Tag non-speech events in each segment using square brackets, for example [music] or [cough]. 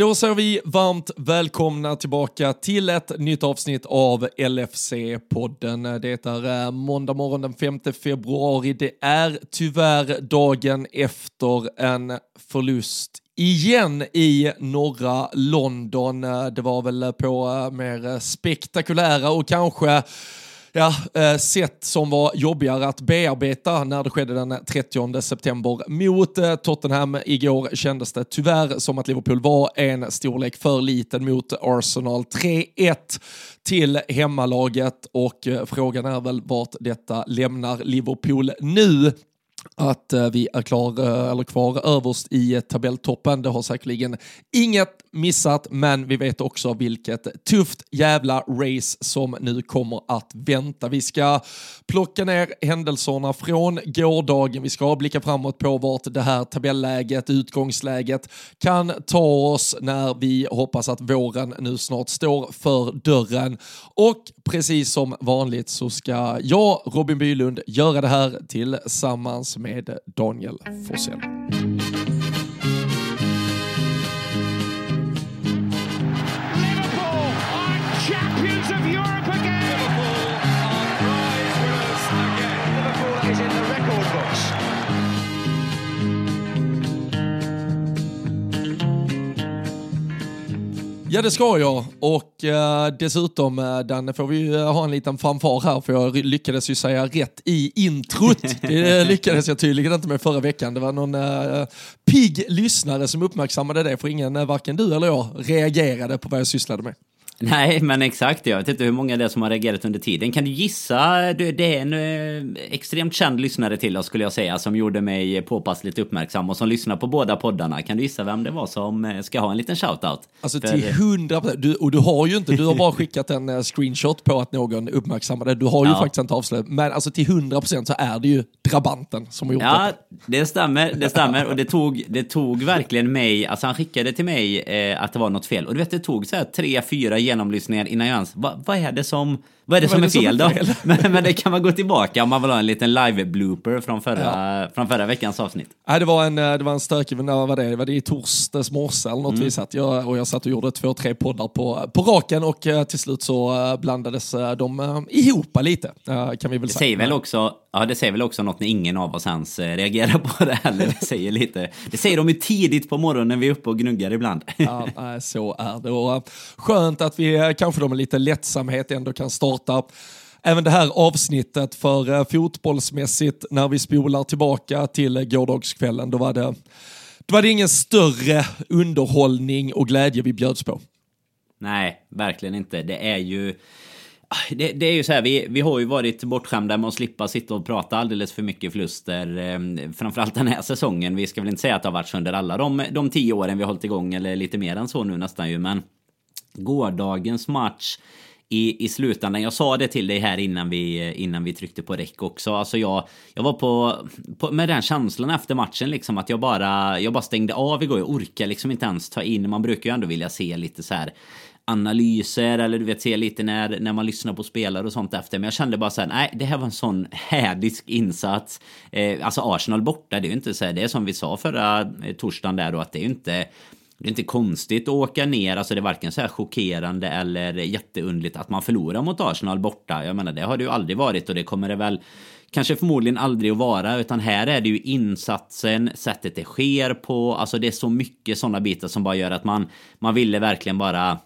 Då säger vi varmt välkomna tillbaka till ett nytt avsnitt av LFC-podden. Det är eh, måndag morgon den 5 februari. Det är tyvärr dagen efter en förlust igen i norra London. Eh, det var väl på eh, mer spektakulära och kanske ja, eh, sätt som var jobbigare att bearbeta när det skedde den 30 september mot eh, Tottenham. Igår kändes det tyvärr som att Liverpool var en storlek för liten mot Arsenal. 3-1 till hemmalaget och eh, frågan är väl vart detta lämnar Liverpool nu att eh, vi är klar, eh, eller kvar överst i eh, tabelltoppen. Det har säkerligen inget missat, men vi vet också vilket tufft jävla race som nu kommer att vänta. Vi ska plocka ner händelserna från gårdagen. Vi ska blicka framåt på vart det här tabelläget, utgångsläget kan ta oss när vi hoppas att våren nu snart står för dörren. Och precis som vanligt så ska jag, Robin Bylund, göra det här tillsammans med Daniel Forsell. Ja, det ska jag. Och eh, dessutom, eh, Danne, får vi ju eh, ha en liten fanfar här, för jag lyckades ju säga rätt i introt. [laughs] Det lyckades jag tydligen inte med förra veckan. Det var någon eh, pigg lyssnare som uppmärksammade det, för ingen, eh, varken du eller jag, reagerade på vad jag sysslade med. Nej, men exakt. Jag vet inte hur många det är som har reagerat under tiden. Kan du gissa? Det är en eh, extremt känd lyssnare till oss skulle jag säga, som gjorde mig påpassligt uppmärksam och som lyssnar på båda poddarna. Kan du gissa vem det var som eh, ska ha en liten shoutout? Alltså till hundra procent. Och du har ju inte, du har bara skickat en eh, screenshot på att någon uppmärksammade. Du har ju ja. faktiskt inte avslöjat. Men alltså till hundra procent så är det ju drabanten som har gjort ja, detta. Ja, det stämmer. Det stämmer. Och det [laughs] tog, det tog verkligen mig, alltså han skickade till mig eh, att det var något fel. Och du vet, det tog så här tre, fyra genomlyssningar innan jag ens... Va, vad är det som... Vad är det, som, är, fel då? [laughs] men, men, det kan man gå tillbaka om man vill ha en liten live-blooper från förra, ja. från förra veckans avsnitt. Nej, det var en, eh, det var en stökig, vad var det, var det i torsdags morse eller något mm. vi satt, jag, och jag satt och gjorde två, tre poddar på, på raken och eh, till slut så eh, blandades de ihop lite, kan vi väl det säga. Säger väl också, ja, det säger väl också något när ingen av oss ens reagerar på det heller. Det säger lite, det säger de ju tidigt på morgonen när vi är uppe och gnuggar ibland. ja, så är det. Och skönt att vi kanske då med lite lättsamhet ändå kan starta även det här avsnittet för eh, fotbollsmässigt när vi spolar tillbaka till eh, gårdagskvällen. Då var det, då var det ingen större underhållning och glädje vi bjöds på. Nej, verkligen inte. Det är ju... Det, det, är ju så här, vi, vi har ju varit bortskämda med att slippa sitta och prata alldeles för mycket förluster. Eh, framförallt den här säsongen. Vi ska väl inte säga att det har varit så under alla de, de tio åren vi har hållit igång, eller lite mer än så nu nästan ju. Men gårdagens match i, i slutändan. Jag sa det till dig här innan vi, innan vi tryckte på räck också. Alltså jag, jag var på, på, med den känslan efter matchen liksom att jag bara, jag bara stängde av igår. Jag orkar liksom inte ens ta in. Man brukar ju ändå vilja se lite så här analyser eller du vet se lite när, när man lyssnar på spelare och sånt efter. Men jag kände bara så här, nej det här var en sån hädisk insats. Eh, alltså Arsenal borta, det är ju inte så här, det är som vi sa förra eh, torsdagen där då att det är ju inte det är inte konstigt att åka ner, alltså det är varken så här chockerande eller jätteundligt att man förlorar mot Arsenal borta. Jag menar det har det ju aldrig varit och det kommer det väl kanske förmodligen aldrig att vara utan här är det ju insatsen, sättet det sker på, alltså det är så mycket sådana bitar som bara gör att man, man ville verkligen bara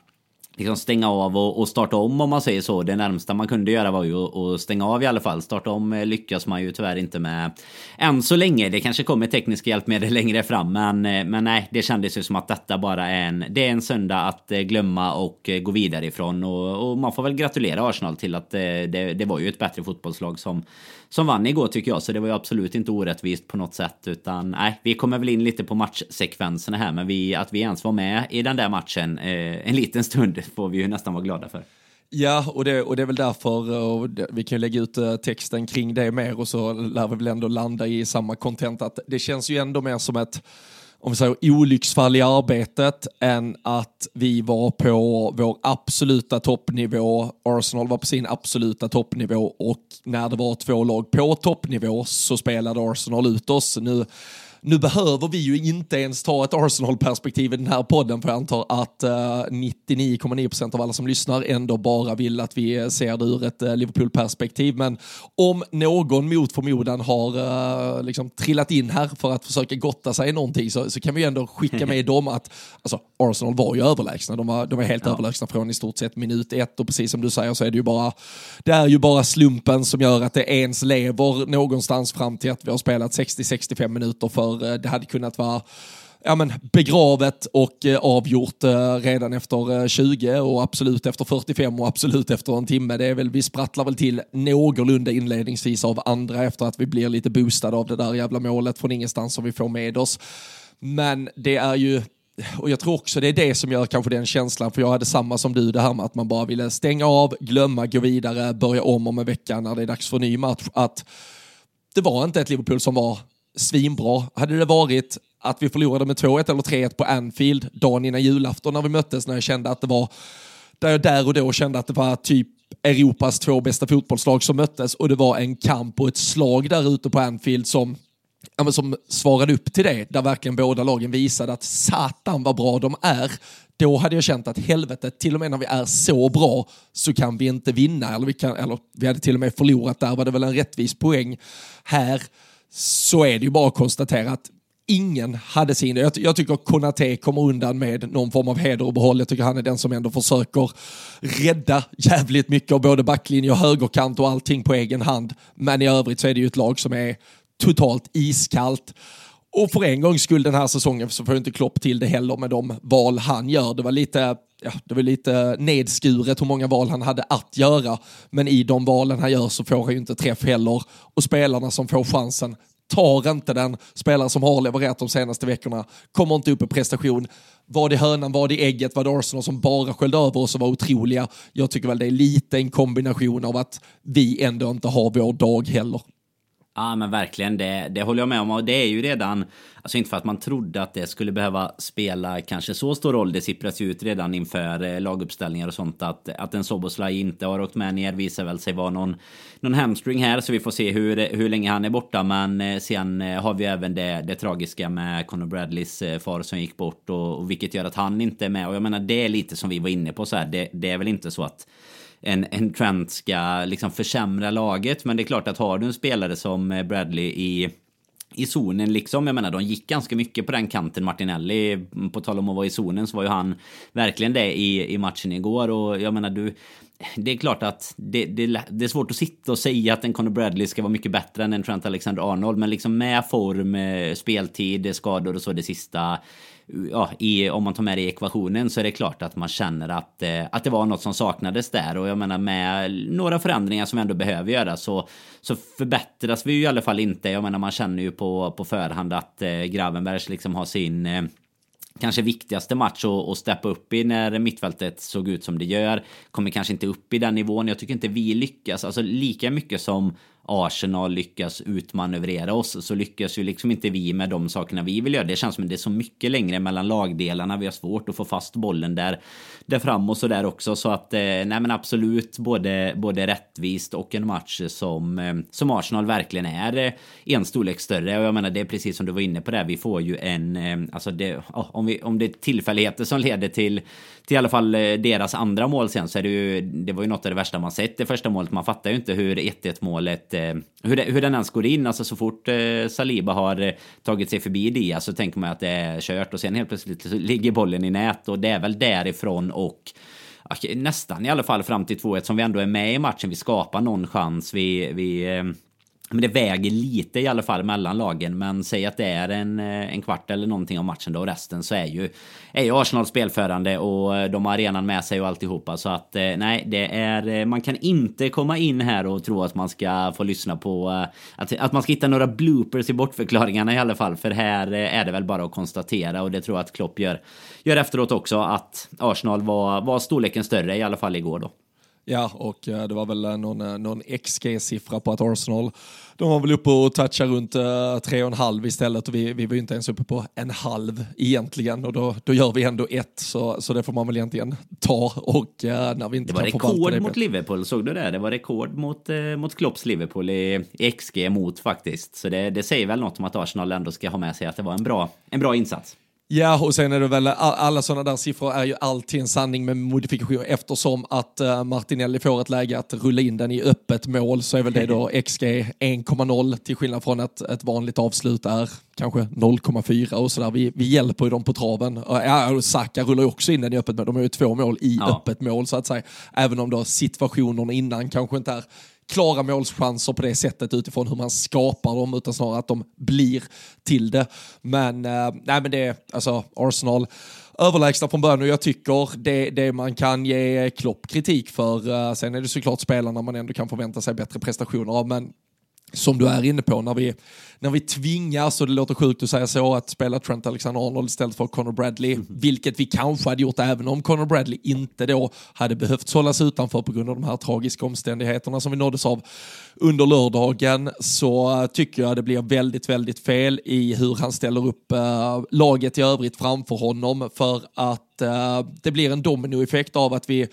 liksom stänga av och, och, starta om om man säger så. Det närmsta man kunde göra var ju att stänga av i alla fall. Starta om eh, lyckas man ju tyvärr inte med än så länge. Det kanske kommer tekniska hjälpmedel [laughs] längre fram, men, eh, men nej, det kändes ju som att detta bara är en, det är en söndag att eh, glömma och gå vidare ifrån och, och man får väl gratulera Arsenal till att det, det, det var ju ett bättre fotbollslag som som vann igår tycker jag. Så det var ju absolut inte orättvist på något sätt. Utan nej, vi kommer väl in lite på matchsekvenserna här. Men vi, att vi ens var med i den där matchen eh, en liten stund [laughs] får vi ju nästan vara glada för. Ja, och det, och det är väl därför, och vi kan lägga ut eh, texten kring det mer och så lär vi väl ändå landa i samma content att det känns ju ändå mer som ett om vi säger olycksfall i arbetet än att vi var på vår absoluta toppnivå. Arsenal var på sin absoluta toppnivå och när det var två lag på toppnivå så spelade Arsenal ut oss. Nu nu behöver vi ju inte ens ta ett Arsenal-perspektiv i den här podden, för jag antar att uh, 99,9% av alla som lyssnar ändå bara vill att vi ser det ur ett uh, Liverpool-perspektiv. Men om någon mot förmodan har uh, liksom trillat in här för att försöka gotta sig i någonting så, så kan vi ändå skicka med dem att alltså, Arsenal var ju överlägsna. De var, de var helt ja. överlägsna från i stort sett minut ett och precis som du säger så är det ju bara, det är ju bara slumpen som gör att det ens lever någonstans fram till att vi har spelat 60-65 minuter för för eh, det hade kunnat vara ja, men, begravet och eh, avgjort eh, redan efter eh, 20 och absolut efter 45 och absolut efter en timme. Det är väl, vi sprattlar väl till någorlunda inledningsvis av andra efter att vi blir lite boostade av det där jävla målet från ingenstans som vi får med oss. Men det är ju och jag tror också det är det som gör kanske den känslan, för jag hade samma som du, det här med att man bara ville stänga av, glömma, gå vidare, börja om om en vecka när det är dags för en ny match. Att det var inte ett Liverpool som var svinbra. Hade det varit att vi förlorade med 2-1 eller 3-1 på Anfield dagen innan julafton när vi möttes, när jag kände att det var, där jag där och då kände att det var typ Europas två bästa fotbollslag som möttes och det var en kamp och ett slag där ute på Anfield som ja, som svarade upp till det, där verkligen båda lagen visade att satan vad bra de är, då hade jag känt att helvete, till och med när vi är så bra så kan vi inte vinna, eller vi, kan, eller vi hade till och med förlorat, där var det väl en rättvis poäng. Här så är det ju bara att konstatera att ingen hade sin. Jag, jag tycker Konate kommer undan med någon form av heder och behåll. Jag tycker han är den som ändå försöker rädda jävligt mycket av både backlinje och högerkant och allting på egen hand. Men i övrigt så är det ju ett lag som är totalt iskallt. Och för en gångs skull den här säsongen så får inte Klopp till det heller med de val han gör. Det var lite, ja, det var lite nedskuret hur många val han hade att göra. Men i de valen han gör så får han ju inte träff heller. Och spelarna som får chansen tar inte den. Spelare som har levererat de senaste veckorna kommer inte upp i prestation. Var det hönan, var det ägget, var det Arsenal som bara sköljde över oss och var otroliga? Jag tycker väl det är lite en kombination av att vi ändå inte har vår dag heller. Ja men verkligen, det, det håller jag med om. Och det är ju redan, alltså inte för att man trodde att det skulle behöva spela kanske så stor roll. Det sippras ut redan inför eh, laguppställningar och sånt. Att, att en Soboslaj inte har åkt med ner visar väl sig vara någon, någon hamstring här. Så vi får se hur, hur länge han är borta. Men eh, sen eh, har vi även det, det tragiska med Conor Bradleys far som gick bort. Och, och vilket gör att han inte är med. Och jag menar det är lite som vi var inne på så här. Det, det är väl inte så att en, en Trent ska liksom försämra laget. Men det är klart att har du en spelare som eh, Bradley i i zonen liksom. Jag menar, de gick ganska mycket på den kanten. Martinelli, mm, på tal om att vara i zonen, så var ju han verkligen det i, i matchen igår. Och jag menar, du... Det är klart att det, det, det är svårt att sitta och säga att en Conor Bradley ska vara mycket bättre än en Trent Alexander-Arnold. Men liksom med form, eh, speltid, skador och så det sista ja, i, om man tar med det i ekvationen så är det klart att man känner att, eh, att det var något som saknades där. Och jag menar med några förändringar som vi ändå behöver göra så, så förbättras vi ju i alla fall inte. Jag menar man känner ju på, på förhand att eh, Gravenbergs liksom har sin eh, kanske viktigaste match att, att steppa upp i när mittfältet såg ut som det gör. Kommer kanske inte upp i den nivån. Jag tycker inte vi lyckas. Alltså lika mycket som Arsenal lyckas utmanövrera oss så lyckas ju liksom inte vi med de sakerna vi vill göra. Det känns som att det är så mycket längre mellan lagdelarna. Vi har svårt att få fast bollen där, där fram och så där också. Så att eh, nej men absolut både, både rättvist och en match som, eh, som Arsenal verkligen är eh, en storlek större. Och jag menar det är precis som du var inne på där. Vi får ju en, eh, alltså det, om, vi, om det är tillfälligheter som leder till till i alla fall eh, deras andra mål sen så är det ju, det var ju något av det värsta man sett det första målet. Man fattar ju inte hur 1-1 målet eh, hur, det, hur den ens går in. Alltså så fort eh, Saliba har tagit sig förbi Diaz så tänker man att det är kört och sen helt plötsligt så ligger bollen i nät och det är väl därifrån och nästan i alla fall fram till 2-1 som vi ändå är med i matchen. Vi skapar någon chans. Vi, vi men det väger lite i alla fall mellan lagen. Men säg att det är en, eh, en kvart eller någonting av matchen då. Och resten så är ju, är ju Arsenal spelförande och eh, de har arenan med sig och alltihopa. Så att eh, nej, det är, man kan inte komma in här och tro att man ska få lyssna på att, att man ska hitta några bloopers i bortförklaringarna i alla fall. För här är det väl bara att konstatera och det tror jag att Klopp gör, gör efteråt också att Arsenal var, var storleken större i alla fall igår då. Ja, och eh, det var väl eh, någon, eh, någon XG-siffra på att Arsenal, de var väl uppe och touchade runt uh, tre och en halv istället och vi, vi var ju inte ens uppe på en halv egentligen och då, då gör vi ändå ett så, så det får man väl egentligen ta och uh, när vi inte det var rekord det mot Liverpool, såg du det? Det var rekord mot, mot Klopps Liverpool i, i XG mot faktiskt. Så det, det säger väl något om att Arsenal ändå ska ha med sig att det var en bra, en bra insats. Ja, och sen är det väl alla sådana där siffror är ju alltid en sanning med modifikation eftersom att uh, Martinelli får ett läge att rulla in den i öppet mål så är väl det då [laughs] XG 1,0 till skillnad från att ett vanligt avslut är kanske 0,4 och sådär. Vi, vi hjälper ju dem på traven. Ja, Saka rullar ju också in den i öppet mål. De har ju två mål i ja. öppet mål så att säga. Även om då situationerna innan kanske inte är klara målschanser på det sättet utifrån hur man skapar dem utan snarare att de blir till det. Men, eh, nej, men det är alltså Arsenal överlägsna från början och jag tycker det, det man kan ge Klopp kritik för. Eh, sen är det såklart spelarna man ändå kan förvänta sig bättre prestationer av men som du är inne på, när vi, när vi tvingas, och det låter sjukt att säga så, att spela Trent Alexander-Arnold istället för Conor Bradley, mm. vilket vi kanske hade gjort även om Conor Bradley inte då hade behövt hållas utanför på grund av de här tragiska omständigheterna som vi nåddes av under lördagen, så tycker jag det blir väldigt, väldigt fel i hur han ställer upp äh, laget i övrigt framför honom, för att äh, det blir en dominoeffekt av att vi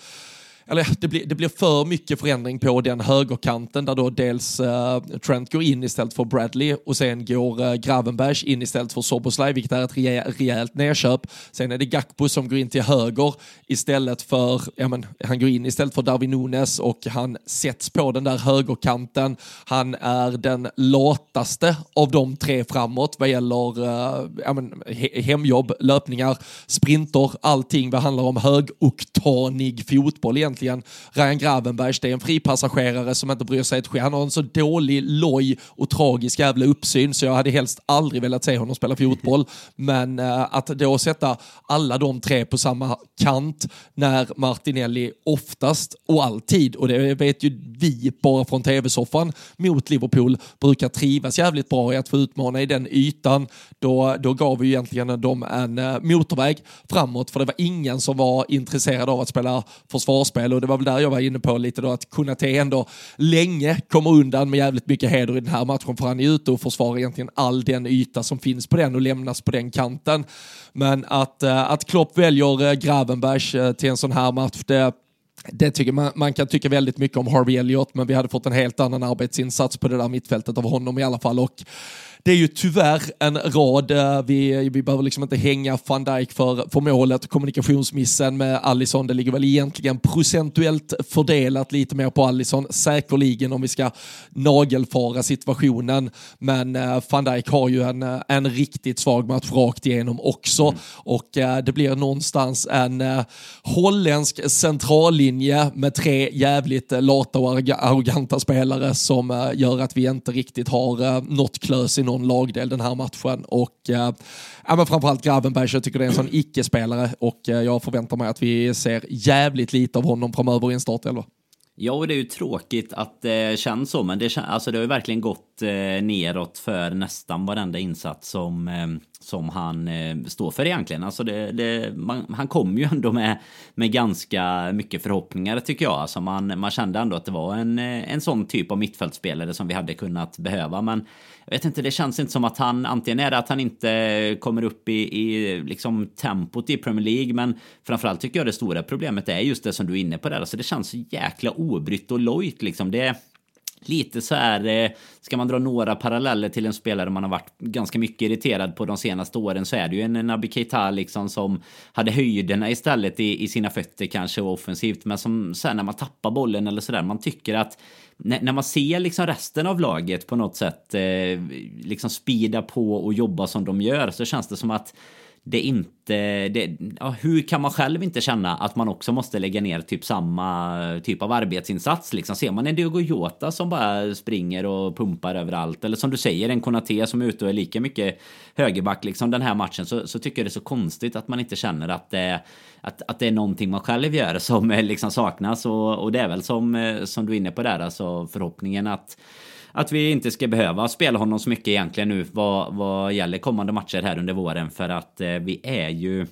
eller det blir, det blir för mycket förändring på den högerkanten där då dels uh, Trent går in istället för Bradley och sen går eh, uh, Gravenberg in istället för Soboslaj, vilket är ett rejält, rejält nedköp. Sen är det Gakpo som går in till höger istället för, ja men han går in istället för Darwin Nunes och han sätts på den där högerkanten. Han är den lataste av de tre framåt vad gäller uh, ja men, he hemjobb, löpningar, sprinter, allting vad handlar om högoktanig fotboll egentligen egentligen Ryan Gravenbergs. Det är en fripassagerare som inte bryr sig ett skit. Han har en så dålig, loj och tragisk jävla uppsyn så jag hade helst aldrig velat se honom spela fotboll. [laughs] Men äh, att då sätta alla de tre på samma kant när Martinelli oftast och alltid, och det vet ju vi bara från tv-soffan mot Liverpool, brukar trivas jävligt bra i att få utmana i den ytan. Då, då gav vi egentligen dem en äh, motorväg framåt för det var ingen som var intresserad av att spela försvarsspel spel och det var väl där jag var inne på lite då att Kunate ändå länge kommer undan med jävligt mycket heder i den här matchen för han är ute och försvarar egentligen all den yta som finns på den och lämnas på den kanten. Men att, eh, att Klopp väljer eh, Gravenbergs Gravenberg till en sån här match, det det tycker man, man kan tycka väldigt mycket om Harvey Elliott, men vi hade fått en helt annan arbetsinsats på det där mittfältet av honom i alla fall. Och det är ju tyvärr en rad, eh, vi, vi behöver liksom inte hänga van Dijk för, för målet, kommunikationsmissen med Allison, det ligger väl egentligen procentuellt fördelat lite mer på Allison, säkerligen om vi ska nagelfara situationen, men uh, van Dijk har ju en, eh, en riktigt svag match rakt igenom också. Mm. och det blir någonstans en holländsk centrallinje med tre jävligt lata och arroganta spelare som gör att vi inte riktigt har nått klös i någon lagdel den här matchen. Och eh, ja, men framförallt Gravenberg, jag tycker det är en sån icke-spelare och eh, jag förväntar mig att vi ser jävligt lite av honom framöver i en startelva. Ja, och det är ju tråkigt att det känns så, men det, alltså det har ju verkligen gått eh, neråt för nästan varenda insats som, eh, som han eh, står för egentligen. Alltså det, det, man, han kom ju ändå med, med ganska mycket förhoppningar tycker jag. Alltså man, man kände ändå att det var en, eh, en sån typ av mittfältspelare som vi hade kunnat behöva. Men jag vet inte, det känns inte som att han antingen är det att han inte kommer upp i, i liksom tempot i Premier League, men framförallt tycker jag det stora problemet är just det som du är inne på där. Alltså det känns så jäkla obrytt och lojt liksom. Det lite så här, eh, ska man dra några paralleller till en spelare man har varit ganska mycket irriterad på de senaste åren så är det ju en Naby Keita liksom som hade höjderna istället i, i sina fötter kanske och offensivt. Men som sen när man tappar bollen eller sådär man tycker att när, man ser liksom resten av laget på något sätt eh, liksom speeda på och jobba som de gör så känns det som att det inte... Det, ja, hur kan man själv inte känna att man också måste lägga ner typ samma typ av arbetsinsats? Liksom. Ser man en Diogo Jota som bara springer och pumpar överallt eller som du säger en Konate som är ute och är lika mycket högerback liksom den här matchen så, så tycker jag det är så konstigt att man inte känner att det, att, att det är någonting man själv gör som eh, liksom saknas och, och det är väl som, eh, som du är inne på där alltså förhoppningen att att vi inte ska behöva spela honom så mycket egentligen nu vad, vad gäller kommande matcher här under våren. För att eh, vi är ju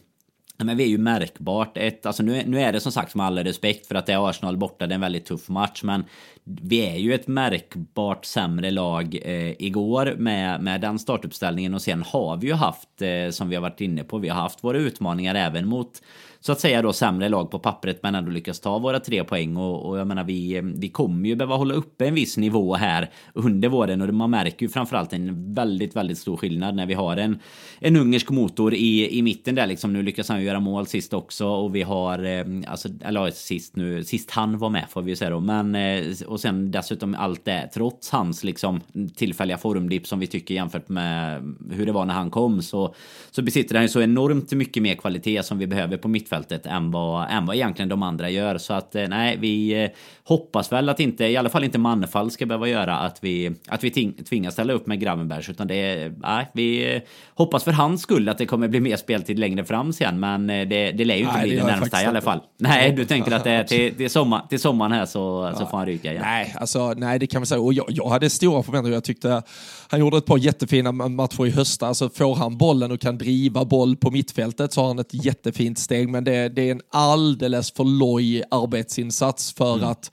men vi är ju märkbart ett, alltså nu, nu är det som sagt med all respekt för att det är Arsenal borta, det är en väldigt tuff match, men vi är ju ett märkbart sämre lag eh, igår med, med den startuppställningen. Och sen har vi ju haft, eh, som vi har varit inne på, vi har haft våra utmaningar även mot så att säga då sämre lag på pappret men ändå lyckas ta våra tre poäng. Och, och jag menar vi, vi kommer ju behöva hålla uppe en viss nivå här under våren. Och man märker ju framförallt en väldigt, väldigt stor skillnad när vi har en, en ungersk motor i, i mitten där liksom. Nu lyckas han ju göra mål sist också och vi har, eh, alltså, eller sist nu, sist han var med får vi ju säga då, men eh, och sen dessutom allt det trots hans liksom tillfälliga formdipp som vi tycker jämfört med hur det var när han kom så, så besitter han ju så enormt mycket mer kvalitet som vi behöver på mitt mittfältet än vad, än vad egentligen de andra gör. Så att eh, nej, vi eh, hoppas väl att inte, i alla fall inte Mannefall ska behöva göra att vi, att vi tvingas ställa upp med Gravenbergs. Utan det, nej, vi eh, hoppas för hans skull att det kommer bli mer speltid längre fram sen. Men det, det lär ju inte nej, bli det, det närmsta i alla fall. [laughs] Nej, du tänker att det är till, till, sommar, till sommaren här så, så får han ryka igen. Nej, alltså, nej, det kan man säga. Och jag, jag hade stora förväntningar. Jag tyckte han gjorde ett par jättefina matcher i höstas. Alltså, får han bollen och kan driva boll på mittfältet så har han ett jättefint steg. Men det, det är en alldeles för loj arbetsinsats för mm. att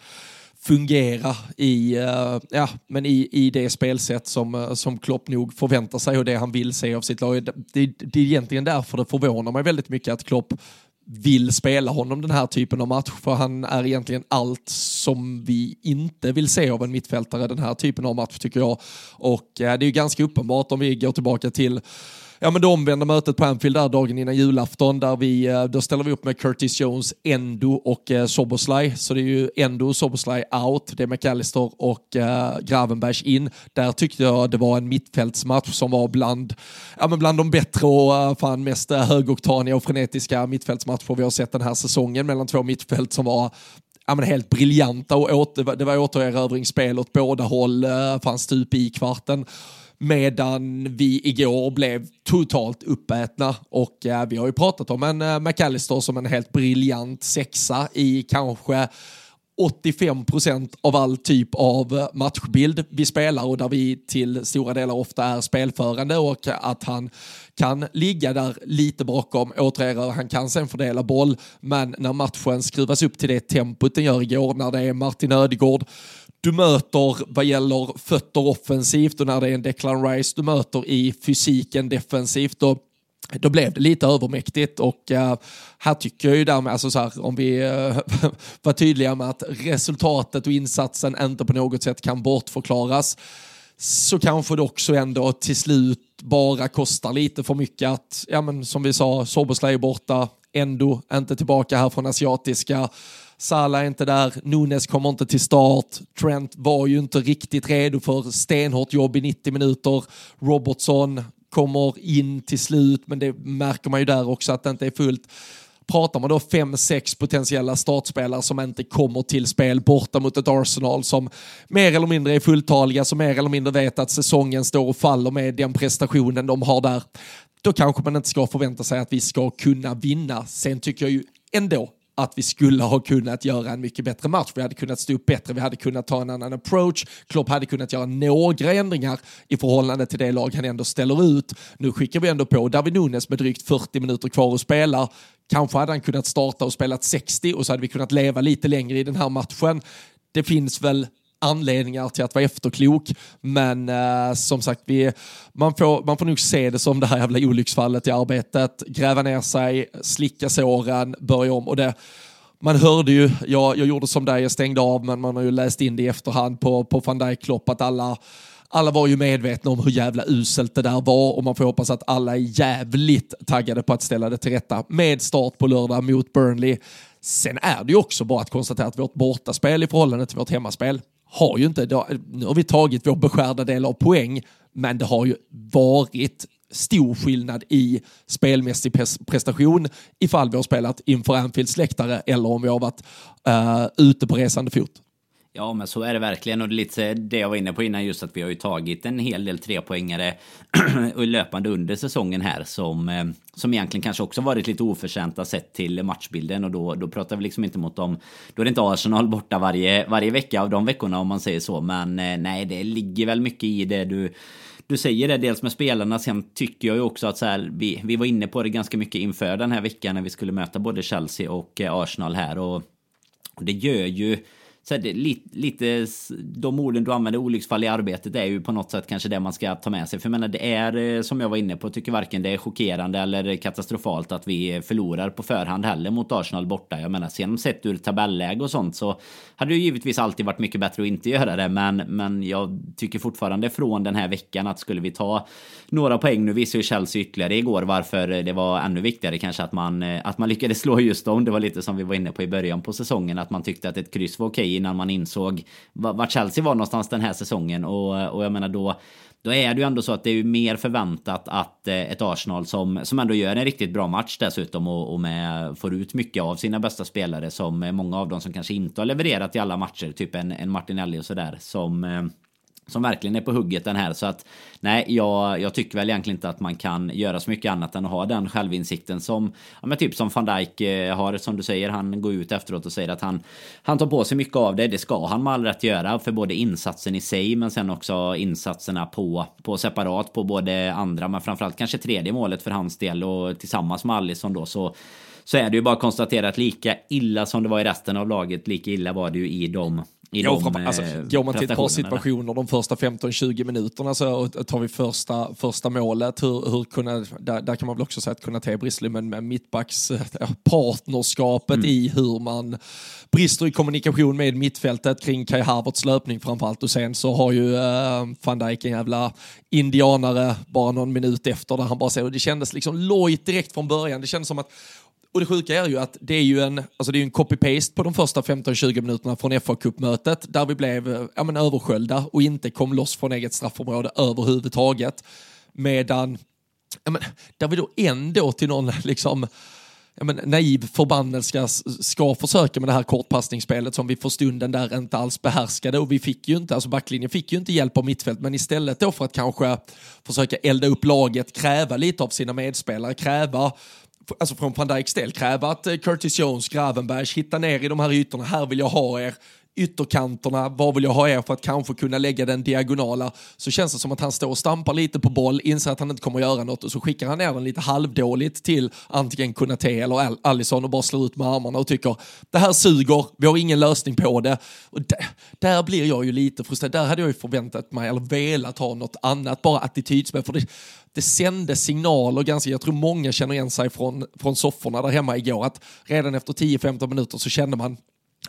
fungera i, uh, ja, men i, i det spelsätt som, uh, som Klopp nog förväntar sig och det han vill se av sitt lag. Det, det, det är egentligen därför det förvånar mig väldigt mycket att Klopp vill spela honom den här typen av match, för han är egentligen allt som vi inte vill se av en mittfältare den här typen av match tycker jag. Och eh, det är ju ganska uppenbart om vi går tillbaka till ja, men det omvända mötet på Anfield där dagen innan julafton där vi, eh, då ställer vi upp med Curtis Jones, Endo och eh, Soboslaj. Så det är ju Endo och Soboslaj out, det är McAllister och eh, Gravenbergs in. Där tyckte jag det var en mittfältsmatch som var bland, ja, men bland de bättre och eh, fan mest eh, högoktaniga och frenetiska mittfältsmatcher vi har sett den här säsongen mellan två mittfält som var ja, men helt briljanta och åter, det var återerövringsspel åt båda håll, fanns stup i kvarten. Medan vi igår blev totalt uppätna. Och eh, vi har ju pratat om en eh, McAllister som en helt briljant sexa i kanske 85% av all typ av eh, matchbild vi spelar och där vi till stora delar ofta är spelförande och att han kan ligga där lite bakom, återerövra, han kan sen fördela boll, men när matchen skruvas upp till det tempot den gör igår, när det är Martin Ödegård du möter vad gäller fötter offensivt och när det är en Declan Rice du möter i fysiken defensivt. Och då blev det lite övermäktigt och uh, här tycker jag ju därmed, alltså så här, om vi uh, [laughs] var tydliga med att resultatet och insatsen inte på något sätt kan bortförklaras så kanske det också ändå till slut bara kostar lite för mycket att, ja men som vi sa, Soboslaj är borta, ändå inte tillbaka här från asiatiska. Salah är inte där, Nunes kommer inte till start, Trent var ju inte riktigt redo för stenhårt jobb i 90 minuter, Robertson kommer in till slut, men det märker man ju där också att det inte är fullt. Pratar man då fem, sex potentiella startspelare som inte kommer till spel borta mot ett Arsenal som mer eller mindre är fulltaliga, som mer eller mindre vet att säsongen står och faller med den prestationen de har där, då kanske man inte ska förvänta sig att vi ska kunna vinna. Sen tycker jag ju ändå att vi skulle ha kunnat göra en mycket bättre match. Vi hade kunnat stå upp bättre, vi hade kunnat ta en annan approach. Klopp hade kunnat göra några ändringar i förhållande till det lag han ändå ställer ut. Nu skickar vi ändå på David Nunes med drygt 40 minuter kvar att spela. Kanske hade han kunnat starta och spelat 60 och så hade vi kunnat leva lite längre i den här matchen. Det finns väl anledningar till att vara efterklok. Men eh, som sagt, vi, man, får, man får nog se det som det här jävla olycksfallet i arbetet. Gräva ner sig, slicka såren, börja om. Och det, man hörde ju, jag, jag gjorde som dig, jag stängde av, men man har ju läst in det i efterhand på, på van Dijk Klopp att alla alla var ju medvetna om hur jävla uselt det där var och man får hoppas att alla är jävligt taggade på att ställa det till rätta med start på lördag mot Burnley. Sen är det ju också bara att konstatera att vårt bortaspel i förhållande till vårt hemmaspel har ju inte, nu har vi tagit vår beskärda del av poäng, men det har ju varit stor skillnad i spelmässig prestation ifall vi har spelat inför Anfields läktare eller om vi har varit uh, ute på resande fot. Ja, men så är det verkligen. Och det är lite det jag var inne på innan, just att vi har ju tagit en hel del trepoängare [clears throat] löpande under säsongen här som, eh, som egentligen kanske också varit lite oförtjänta sett till matchbilden. Och då, då pratar vi liksom inte mot dem. Då är det inte Arsenal borta varje, varje vecka av de veckorna om man säger så. Men eh, nej, det ligger väl mycket i det du du säger det dels med spelarna, sen tycker jag ju också att så här, vi, vi var inne på det ganska mycket inför den här veckan när vi skulle möta både Chelsea och eh, Arsenal här och, och det gör ju så här, det, lite, lite de orden du använder, olycksfall i arbetet, är ju på något sätt kanske det man ska ta med sig. För jag menar, det är eh, som jag var inne på, tycker varken det är chockerande eller katastrofalt att vi förlorar på förhand heller mot Arsenal borta. Jag menar, sen sett ur tabelläge och sånt så hade det givetvis alltid varit mycket bättre att inte göra det. Men, men jag tycker fortfarande från den här veckan att skulle vi ta några poäng, nu visar ju Chelsea ytterligare igår varför det var ännu viktigare kanske att man, eh, att man lyckades slå just dem. Det var lite som vi var inne på i början på säsongen, att man tyckte att ett kryss var okej innan man insåg vart Chelsea var någonstans den här säsongen. Och, och jag menar då, då är det ju ändå så att det är ju mer förväntat att eh, ett Arsenal som, som ändå gör en riktigt bra match dessutom och, och med, får ut mycket av sina bästa spelare som eh, många av dem som kanske inte har levererat i alla matcher, typ en, en Martinelli och sådär som eh, som verkligen är på hugget den här. Så att nej, jag, jag tycker väl egentligen inte att man kan göra så mycket annat än att ha den självinsikten som, ja men typ som van Dijk eh, har, som du säger, han går ut efteråt och säger att han, han tar på sig mycket av det. Det ska han med all rätt göra för både insatsen i sig, men sen också insatserna på, på separat på både andra, men framförallt kanske tredje målet för hans del och tillsammans med Alisson då så så är det ju bara konstaterat lika illa som det var i resten av laget, lika illa var det ju i dem i ja, de, alltså, eh, går man till ett par situationer de första 15-20 minuterna så tar vi första, första målet. Hur, hur kunna, där, där kan man väl också säga att kunna ta brister med, med mittbacks eh, mm. i hur man brister i kommunikation med mittfältet kring Kai Havertz löpning framförallt och sen så har ju uh, van Dijk en jävla indianare bara någon minut efter där han bara säger och det kändes liksom lojt direkt från början. Det kändes som att och det sjuka är ju att det är ju en, alltså det är en copy-paste på de första 15-20 minuterna från fa kuppmötet där vi blev ja, men översköljda och inte kom loss från eget straffområde överhuvudtaget. Medan, ja, men, där vi då ändå till någon [laughs] liksom ja, men, naiv förbannelse ska försöka med det här kortpassningsspelet som vi för stunden där inte alls behärskade och vi fick ju inte, alltså backlinjen fick ju inte hjälp av mittfält men istället då för att kanske försöka elda upp laget, kräva lite av sina medspelare, kräva alltså från van Dijks del, kräva att eh, Curtis Jones, Gravenberg, hitta ner i de här ytorna, här vill jag ha er, ytterkanterna, var vill jag ha er för att kanske kunna lägga den diagonala, så känns det som att han står och stampar lite på boll, inser att han inte kommer att göra något och så skickar han ner den lite halvdåligt till antingen Kunate eller Allison och bara slår ut med armarna och tycker det här suger, vi har ingen lösning på det. Och där, där blir jag ju lite frustrerad, där hade jag ju förväntat mig eller velat ha något annat, bara attitydsspel, för det, det sände signaler ganska, jag tror många känner igen sig från, från sofforna där hemma igår, att redan efter 10-15 minuter så kände man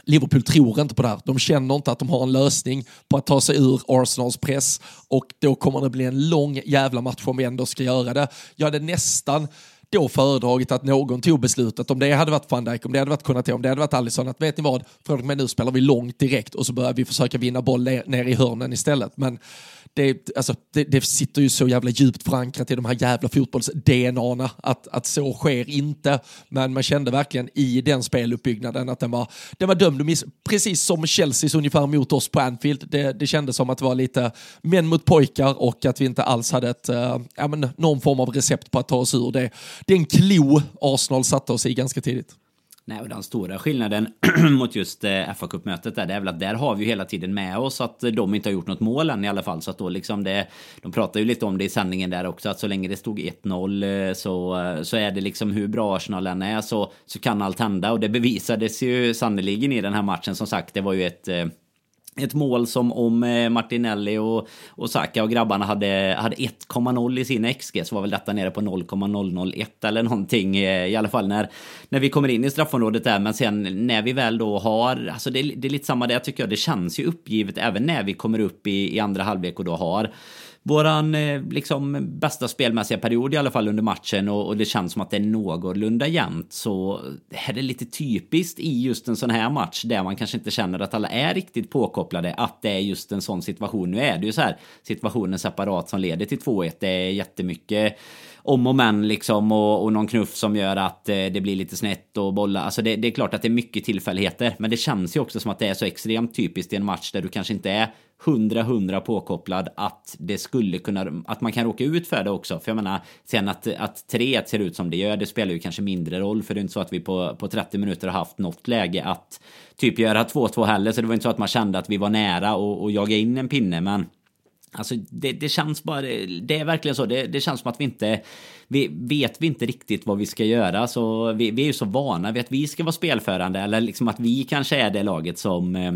Liverpool tror inte på det här. De känner inte att de har en lösning på att ta sig ur Arsenals press och då kommer det bli en lång jävla match om vi ändå ska göra det. Jag hade nästan då föredragit att någon tog beslutet, om det hade varit van Dijk, om det hade varit Konate, om det hade varit Alisson, att vet ni vad, från och med nu spelar vi långt direkt och så börjar vi försöka vinna boll ner i hörnen istället. Men det, alltså, det, det, sitter ju så jävla djupt förankrat i de här jävla fotbolls-DNA att, att så sker inte. Men man kände verkligen i den speluppbyggnaden att den var, den var dömd att miss. Precis som Chelseas ungefär mot oss på Anfield. Det, det kändes som att det var lite män mot pojkar och att vi inte alls hade ett, äh, ja, men, någon form av recept på att ta oss ur det. Den klo Arsenal satte oss i ganska tidigt. Nej, och den stora skillnaden [clears throat] mot just eh, fa kuppmötet där, det är väl att där har vi ju hela tiden med oss att de inte har gjort något mål än i alla fall. Så att då liksom det, de pratar ju lite om det i sändningen där också, att så länge det stod 1-0 eh, så, eh, så är det liksom hur bra Arsenal än är så, så kan allt hända. Och det bevisades ju sannoliken i den här matchen. Som sagt, det var ju ett ett mål som om eh, Martinelli och, och Saka och grabbarna hade, hade 1,0 i sin XG så var väl detta nere på 0,001 eller någonting. Eh, I alla fall när, när vi kommer in i straffområdet där. Men sen när vi väl då har, alltså det, det är lite samma där tycker jag. Det känns ju uppgivet även när vi kommer upp i, i andra halvlek och då har våran eh, liksom bästa spelmässiga period i alla fall under matchen och, och det känns som att det är någorlunda jämnt så är det lite typiskt i just en sån här match där man kanske inte känner att alla är riktigt påkopplade att det är just en sån situation. Nu är det ju så här situationen separat som leder till 2-1. Det är jättemycket om och men liksom och, och någon knuff som gör att eh, det blir lite snett och bollar. Alltså det, det, är klart att det är mycket tillfälligheter, men det känns ju också som att det är så extremt typiskt i en match där du kanske inte är hundra hundra påkopplad att det skulle kunna, att man kan råka ut för det också. För jag menar, sen att, att 3 ser ut som det gör, det spelar ju kanske mindre roll. För det är inte så att vi på, på 30 minuter har haft något läge att typ göra 2-2 heller. Så det var inte så att man kände att vi var nära och, och jaga in en pinne. Men Alltså det, det, känns bara, det är verkligen så. Det, det, känns som att vi inte, vi vet vi inte riktigt vad vi ska göra. Så vi, vi är ju så vana vid att vi ska vara spelförande eller liksom att vi kanske är det laget som eh,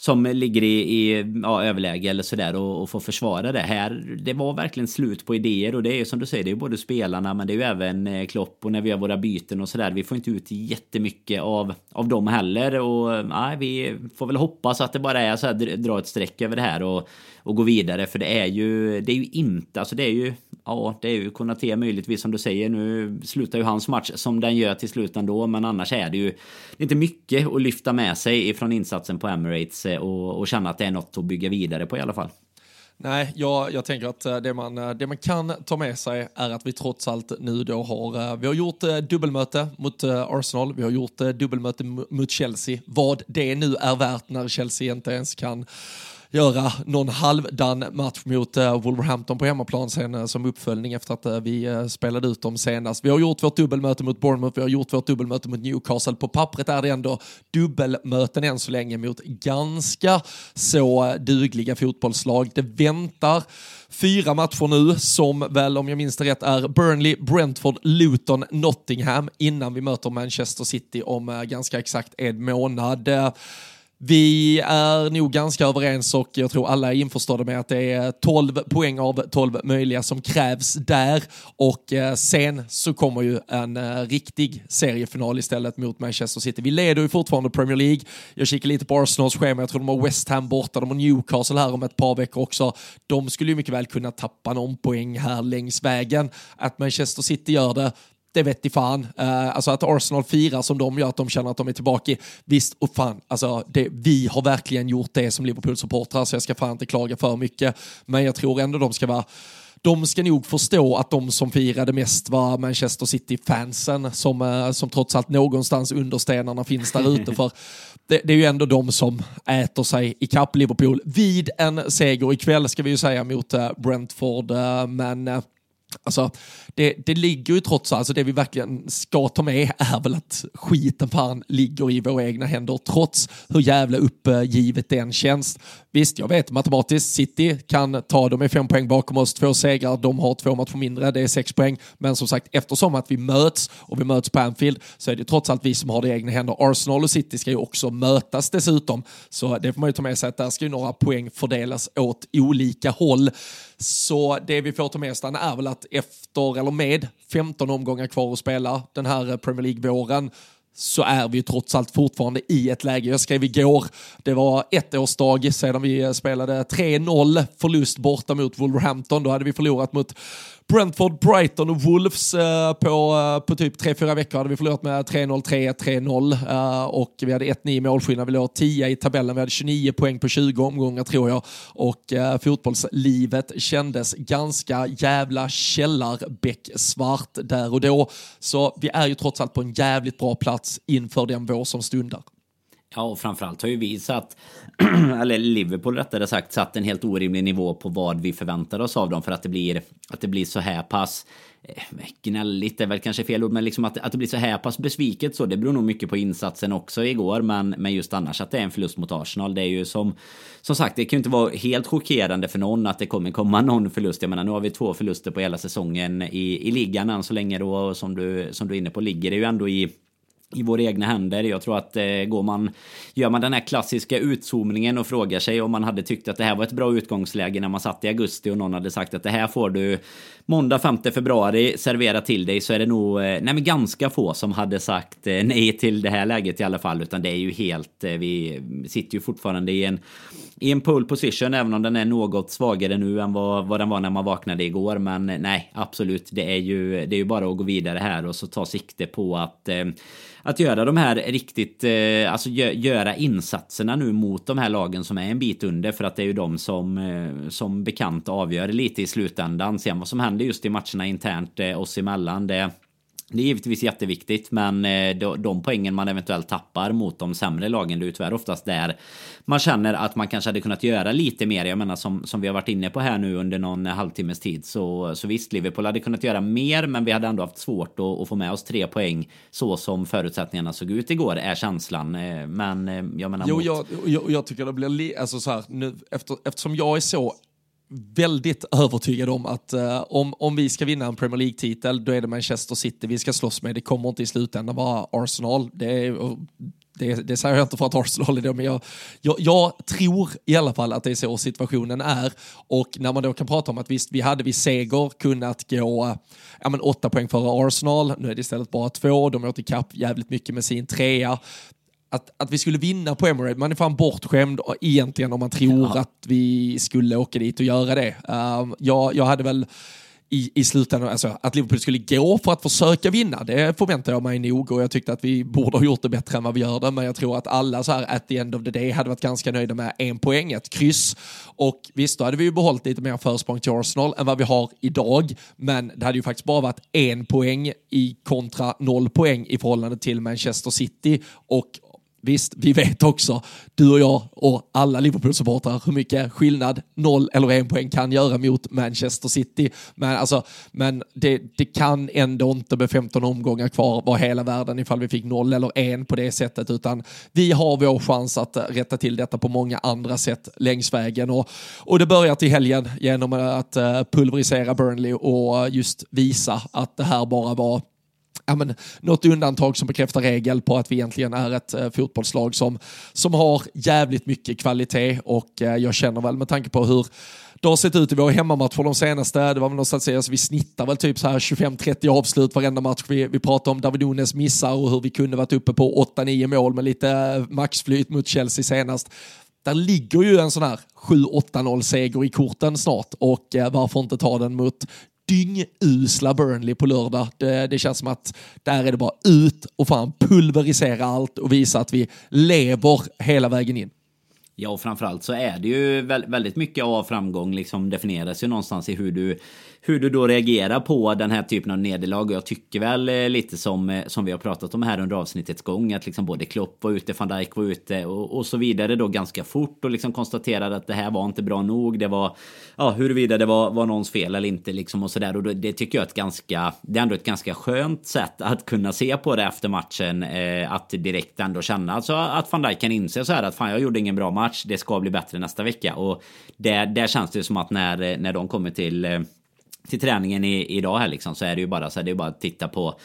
som ligger i, i ja, överläge eller sådär och, och får försvara det. Här, det var verkligen slut på idéer och det är ju som du säger, det är ju både spelarna men det är ju även eh, Klopp och när vi gör våra byten och sådär. Vi får inte ut jättemycket av, av dem heller och eh, nej, vi får väl hoppas att det bara är så här, dra ett streck över det här och, och gå vidare för det är ju, det är ju inte, alltså det är ju, ja, det är ju Konate möjligtvis som du säger. Nu slutar ju hans match som den gör till slut ändå, men annars är det ju det är inte mycket att lyfta med sig ifrån insatsen på Emirates eh, och, och känna att det är något att bygga vidare på i alla fall. Nej, jag, jag tänker att eh, det man, eh, det man kan ta med sig är att vi trots allt nu då har, vi har gjort dubbelmöte mot Arsenal, vi har gjort dubbelmöte mot Chelsea. Vad det nu är värt när Chelsea inte ens kan göra någon halvdan match mot eh, Wolverhampton på hemmaplan sen eh, som uppföljning efter att eh, vi spelade ut dem senast. Vi har gjort vårt dubbelmöte mot Bournemouth, vi har gjort vårt dubbelmöte mot Newcastle. På pappret är det ändå dubbelmöten än så länge mot ganska så dugliga fotbollslag. Det väntar fyra matcher nu som väl, om jag minns det rätt, är Burnley, Brentford, Luton, Nottingham innan vi möter Manchester City om ganska exakt en månad. Vi är nog ganska överens och jag tror alla är införstådda med att det är 12 poäng av 12 möjliga som krävs där och eh, sen så kommer ju en eh, riktig seriefinal istället mot Manchester City. Vi leder ju fortfarande Premier League. Jag kikar lite på Arsenals schema, jag tror de har West Ham borta, de har Newcastle här om ett par veckor också. De skulle ju mycket väl kunna tappa någon poäng här längs vägen. Att Manchester City gör det, det vet i fan. Uh, alltså att Arsenal firar som de gör, att de känner att de är tillbaka. Visst, och fan, alltså det, vi har verkligen gjort det som Liverpool-supportrar, så jag ska fan inte klaga för mycket. Men jag tror ändå de ska vara de ska nog förstå att de som firade mest var Manchester City-fansen som, uh, som trots allt någonstans under stenarna finns där ute. [laughs] för det, det, är ju ändå de som äter sig i kapp Liverpool vid en seger ikväll ska vi ju säga mot uh, Brentford. men Alltså, det, det ligger ju trots allt, alltså det vi verkligen ska ta med är väl att skiten fan ligger i våra egna händer trots hur jävla uppgivet det än känns. Visst, jag vet matematiskt, City kan ta, de är fem poäng bakom oss, två segrar, de har två matcher mindre, det är sex poäng. Men som sagt, eftersom att vi möts och vi möts på Anfield så är det trots allt vi som har det i egna händer. Arsenal och City ska ju också mötas dessutom, så det får man ju ta med sig att där ska ju några poäng fördelas åt olika håll. Så det vi får ta med oss är väl att efter, eller med 15 omgångar kvar att spela den här eh, Premier League-våren så är vi ju trots allt fortfarande i ett läge. Jag skrev igår, det var ett årsdag sedan vi spelade 3-0 förlust borta mot Wolverhampton. Då hade vi förlorat mot Brentford, Brighton och Wolves eh, på, eh, på typ 3-4 veckor hade vi förlorat med 3-0, 3-1, 3-0 eh, och vi hade 1-9 målskillnad. Vi låg 10 i tabellen, vi hade 29 poäng på 20 omgångar tror jag och eh, fotbollslivet kändes ganska jävla källarbäcksvart där och då. Så vi är ju trots allt på en jävligt bra plats inför den vår som stundar. Ja, och framförallt har ju vi satt, [clears throat] eller Liverpool rättare sagt, satt en helt orimlig nivå på vad vi förväntar oss av dem för att det blir, att det blir så här pass eh, gnälligt är väl kanske fel ord, men liksom att, att det blir så här pass besviket så, det beror nog mycket på insatsen också igår, men, men just annars att det är en förlust mot Arsenal, det är ju som, som sagt, det kan ju inte vara helt chockerande för någon att det kommer komma någon förlust. Jag menar, nu har vi två förluster på hela säsongen i, i ligan än så länge då, som du, som du är inne på, ligger det ju ändå i i våra egna händer. Jag tror att eh, går man, gör man den här klassiska utzoomningen och frågar sig om man hade tyckt att det här var ett bra utgångsläge när man satt i augusti och någon hade sagt att det här får du måndag 5 februari servera till dig så är det nog eh, nej, men ganska få som hade sagt eh, nej till det här läget i alla fall. Utan det är ju helt, eh, vi sitter ju fortfarande i en, i en pole position även om den är något svagare nu än vad, vad den var när man vaknade igår. Men eh, nej, absolut, det är ju, det är ju bara att gå vidare här och så ta sikte på att eh, att göra de här riktigt, eh, alltså gö göra insatserna nu mot de här lagen som är en bit under för att det är ju de som eh, som bekant avgör lite i slutändan. Sen vad som händer just i matcherna internt eh, oss emellan. Det, det är givetvis jätteviktigt, men eh, de, poängen man eventuellt tappar mot de sämre lagen, det är tyvärr oftast där man känner att man kanske hade kunnat göra lite mer. Jag menar som, som vi har varit inne på här nu under någon halvtimmes tid så, så visst, Liverpool hade kunnat göra mer, men vi hade ändå haft svårt att, att få med oss tre poäng så som förutsättningarna såg ut igår, är känslan. Eh, men eh, jag menar... Jo, mot... jag, jag, jag tycker det blir, alltså så här, nu, efter, eftersom jag är så väldigt övertygad om att uh, om, om vi ska vinna en Premier League-titel, då är det Manchester City vi ska slåss med. Det kommer inte i slutändan vara Arsenal. Det, är, det, det säger jag inte för att Arsenal är det, men jag, jag, jag, tror i alla fall att det är så situationen är. Och när man då kan prata om att visst, vi hade vid seger kunnat gå ja, men åtta poäng före Arsenal, nu är det istället bara två, de åt ikapp jävligt mycket med sin trea att, att vi skulle vinna på Emirates, man är fan bortskämd egentligen om man tror ja. att vi skulle åka dit och göra det. Uh, jag, jag hade väl i, i slutändan, alltså att Liverpool skulle gå för att försöka vinna, det förväntar jag mig nog och jag tyckte att vi borde ha gjort det bättre än vad vi gör det, men jag tror att alla så här at the end of the day hade varit ganska nöjda med en poäng, ett kryss och visst, då hade vi ju behållit lite mer försprång till Arsenal än vad vi har idag, men det hade ju faktiskt bara varit en poäng i kontra noll poäng i förhållande till Manchester City och Visst, vi vet också, du och jag och alla Liverpool-supportrar, hur mycket skillnad noll eller en poäng kan göra mot Manchester City. Men, alltså, men det, det kan ändå inte med 15 omgångar kvar vara hela världen ifall vi fick noll eller en på det sättet, utan vi har vår chans att rätta till detta på många andra sätt längs vägen. Och, och det börjar till helgen genom att eh, pulverisera Burnley och just visa att det här bara var ja, men, något undantag som bekräftar regel på att vi egentligen är ett eh, fotbollslag som, som har jävligt mycket kvalitet och eh, jag känner väl med tanke på hur det har sett ut i våra hemmamatcher de senaste, det var väl någonstans att vi snittar väl typ så här 25-30 avslut varenda match. Vi, vi pratar om David Nunes missar och hur vi kunde varit uppe på 8-9 mål med lite eh, maxflyt mot Chelsea senast. Där ligger ju en sån här 7-8-0 seger i korten snart och eh, varför inte ta den mot dyngusla Burnley på lördag. Det, det, känns som att där är det bara ut och fan pulverisera allt och visa att vi lever hela vägen in. Ja, och framförallt så är det ju väldigt mycket av framgång liksom definieras ju någonstans i hur du hur du då reagerar på den här typen av nederlag. Och jag tycker väl eh, lite som, eh, som vi har pratat om här under avsnittets gång. Att liksom både Klopp var ute, van Dijk var ute och, och så vidare då ganska fort. Och liksom konstaterade att det här var inte bra nog. Det var, ja huruvida det var, var någons fel eller inte liksom och sådär. Och då, det tycker jag är ett ganska, det är ändå ett ganska skönt sätt att kunna se på det efter matchen. Eh, att direkt ändå känna alltså att van Dijk kan inse så här att fan jag gjorde ingen bra match. Det ska bli bättre nästa vecka. Och där, där känns det som att när, när de kommer till eh, till träningen i, idag här liksom så är det ju bara så här, det är bara att titta på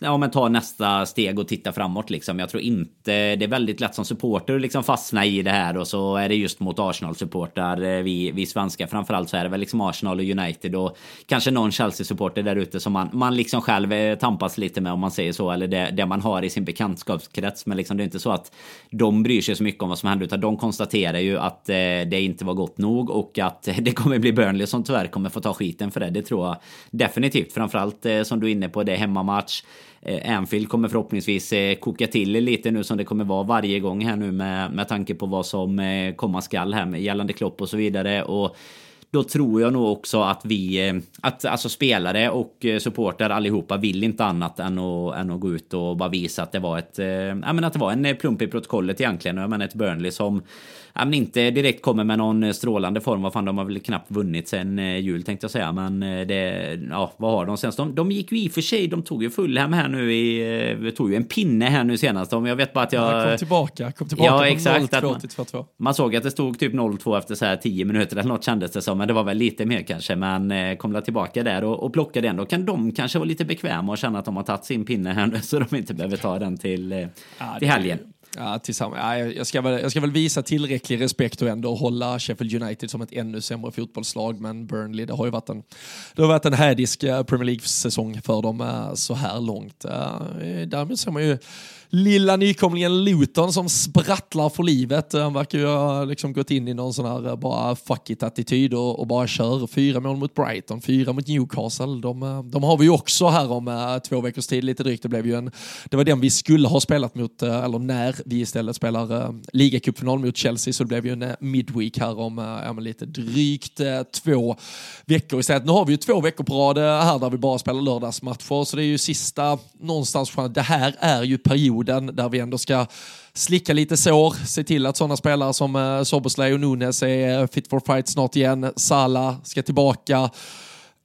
ja, men ta nästa steg och titta framåt liksom. Jag tror inte det är väldigt lätt som supporter att liksom fastna i det här och så är det just mot Arsenal-supportrar. Eh, vi, vi svenskar framförallt så är det väl liksom Arsenal och United och kanske någon Chelsea-supporter där ute som man, man liksom själv eh, tampas lite med om man säger så eller det, det man har i sin bekantskapskrets. Men liksom det är inte så att de bryr sig så mycket om vad som händer utan de konstaterar ju att eh, det inte var gott nog och att [laughs] det kommer bli Burnley som tyvärr kommer få ta skiten för det. Det tror jag definitivt. Framförallt eh, som du är inne på, det är hemmamatch. Eh, Anfield kommer förhoppningsvis eh, koka till lite nu som det kommer vara varje gång här nu med, med tanke på vad som eh, komma skall här med gällande Klopp och så vidare. Och då tror jag nog också att vi, att alltså spelare och supporter allihopa vill inte annat än att, än att gå ut och bara visa att det var ett, ja men att det var en plump i protokollet egentligen. Jag menar ett Burnley som ja, men inte direkt kommer med någon eh, strålande form. Vad fan, de har väl knappt vunnit sen eh, jul tänkte jag säga. Men eh, det, ja, vad har de senast? De, de gick ju i och för sig, de tog ju Fulham här nu i, vi tog ju en pinne här nu senast. Jag vet bara att jag... Ja, kom tillbaka, kom tillbaka ja, exakt, 0-2 till 2-2. Man såg att det stod typ 0-2 efter så här 10 minuter eller något kändes det som. Men det var väl lite mer kanske. Men kom tillbaka där och, och plockade den. Då kan de kanske vara lite bekväma och känna att de har tagit sin pinne här nu [laughs] så de inte behöver ta den till, ja, till helgen. Ja, tillsammans. Ja, jag, ska väl, jag ska väl visa tillräcklig respekt och ändå hålla Sheffield United som ett ännu sämre fotbollslag, men Burnley, det har ju varit en, det har varit en hädisk eh, Premier League-säsong för dem eh, så här långt. Eh, därmed ser man ju lilla nykomlingen Luton som sprattlar för livet. Han verkar ju ha liksom gått in i någon sån här eh, bara fuck it-attityd och, och, bara kör. Fyra mål mot Brighton, fyra mot Newcastle. De, eh, de har vi ju också här om eh, två veckors tid lite drygt. Det, blev ju en, det var den vi skulle ha spelat mot, eller när vi istället spelar ligacupfinal mot Chelsea så det blev ju en midweek här om ja, lite drygt två veckor istället. Nu har vi ju två veckor på rad här där vi bara spelar lördagsmatcher så det är ju sista någonstans. Det här är ju perioden perioden där vi ändå ska slicka lite sår, se till att sådana spelare som eh, Soboslaj och Nunes är eh, fit for fight snart igen. Sala ska tillbaka.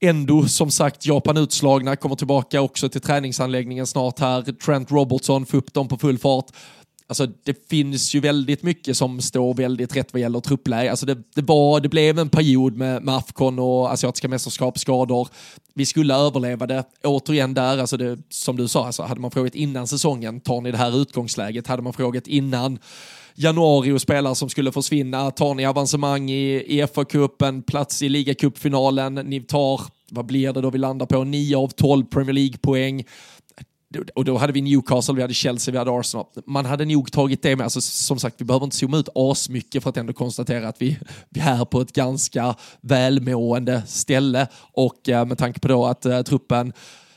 Endo, som sagt, Japan utslagna, kommer tillbaka också till träningsanläggningen snart här. Trent Robertson, få upp dem på full fart. Alltså det finns ju väldigt mycket som står väldigt rätt vad gäller truppläge. Alltså det, det, var, det blev en period med, med Afcon och asiatiska mästerskapsskador. Vi skulle överleva det. Återigen där, alltså det, som du sa, alltså hade man frågat innan säsongen, tar ni det här utgångsläget? Hade man frågat innan januari och spelare som skulle försvinna, tar ni avancemang i, i FA-cupen, plats i ligacupfinalen, ni tar, vad blir det då vi landar på, 9 av 12 Premier League-poäng och då hade vi Newcastle, vi hade Chelsea, vi hade Arsenal. Man hade nog tagit det med. Alltså, som sagt, vi behöver inte zooma ut asmycket för att ändå konstatera att vi, vi är på ett ganska välmående ställe. Och eh, med tanke på då att eh, truppen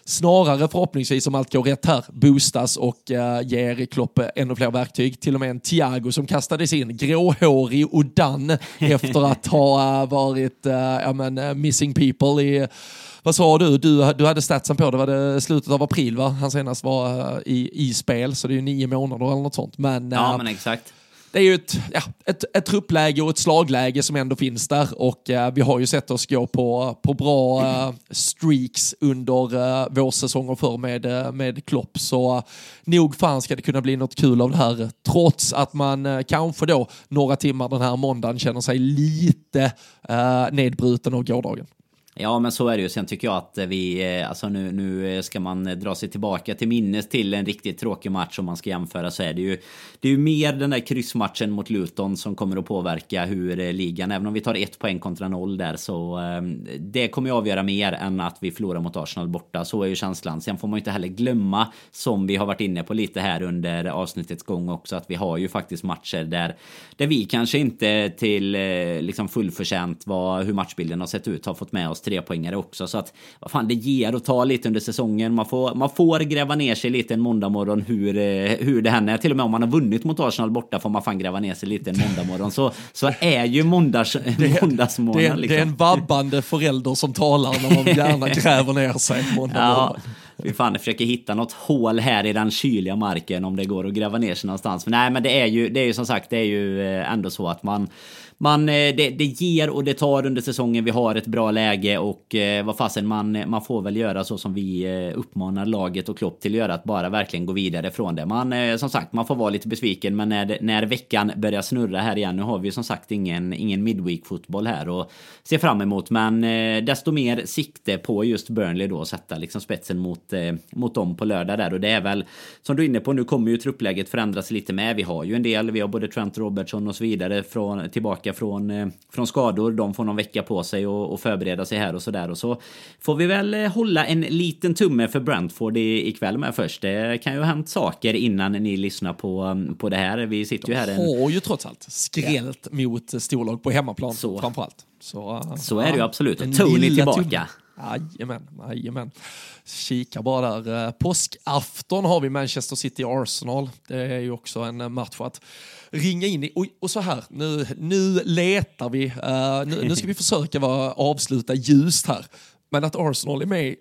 snarare förhoppningsvis om allt går rätt här boostas och uh, ger Klopp ännu fler verktyg. Till och med en Thiago som kastades in, gråhårig och dan [laughs] efter att ha uh, varit uh, ja, men, missing people i vad sa du? du? Du hade statsen på det, var det slutet av april va? Han senast var i, i spel, så det är ju nio månader eller något sånt. Men, ja, men exakt det är ju ett, ja, ett, ett truppläge och ett slagläge som ändå finns där och uh, vi har ju sett oss gå på, på bra uh, streaks under uh, vår säsonger förr med, med Klopp så nog fan ska det kunna bli något kul av det här trots att man kanske då några timmar den här måndagen känner sig lite nedbruten av gårdagen. Ja men så är det ju. Sen tycker jag att vi, eh, alltså nu, nu ska man eh, dra sig tillbaka till minnes till en riktigt tråkig match om man ska jämföra så är det ju Det är ju mer den där kryssmatchen mot Luton som kommer att påverka hur eh, ligan, även om vi tar ett poäng kontra noll där så ehm, Det kommer ju avgöra mer än att vi förlorar mot Arsenal borta. Så är ju känslan. Sen får man ju inte heller glömma som vi har varit inne på lite här under avsnittets gång också att vi har ju faktiskt matcher där Där vi kanske inte till liksom fullförtjänt vad, hur matchbilden har sett ut har fått med oss trepoängare också. Så att vad fan, det ger och tar lite under säsongen. Man får, man får gräva ner sig lite en måndagmorgon hur, eh, hur det händer. Till och med om man har vunnit mot Arsenal borta får man fan gräva ner sig lite en måndagmorgon. Så, så är ju måndags, måndagsmorgon. [laughs] Det, liksom. det är en vabbande förälder som talar när man gärna [laughs] gräver ner sig ja. Vi fan försöker hitta något hål här i den kyliga marken om det går att gräva ner sig någonstans. Men nej, men det är ju, det är ju som sagt, det är ju eh, ändå så att man man, eh, det, det ger och det tar under säsongen. Vi har ett bra läge och eh, vad fasen man, man får väl göra så som vi eh, uppmanar laget och Klopp till att göra. Att bara verkligen gå vidare från det. Man, som sagt, man får vara lite besviken. Men när, när veckan börjar snurra här igen. Nu har vi som sagt ingen, ingen midweek fotboll här och se fram emot. Men desto mer sikte på just Burnley då. Sätta liksom spetsen mot, mot dem på lördag där. Och det är väl som du är inne på. Nu kommer ju truppläget förändras lite med. Vi har ju en del. Vi har både Trent Robertson och så vidare från tillbaka tillbaka från, eh, från skador. De får någon vecka på sig och, och förbereda sig här och så där. Och så får vi väl eh, hålla en liten tumme för Brentford i, ikväll med först. Det kan ju ha hänt saker innan ni lyssnar på, mm, på det här. Vi sitter ju här... De har ju trots allt skrällt ja. mot storlag på hemmaplan så. framförallt. Så, så är det ju absolut. Tony tillbaka. Jajamän, jajamän. Kika bara där. Eh, påskafton har vi Manchester City-Arsenal. Det är ju också en match för att ringa in i. Och, och så här, nu, nu letar vi. Uh, nu, nu, ska vi försöka vara, avsluta ljust här. Men att Arsenal är med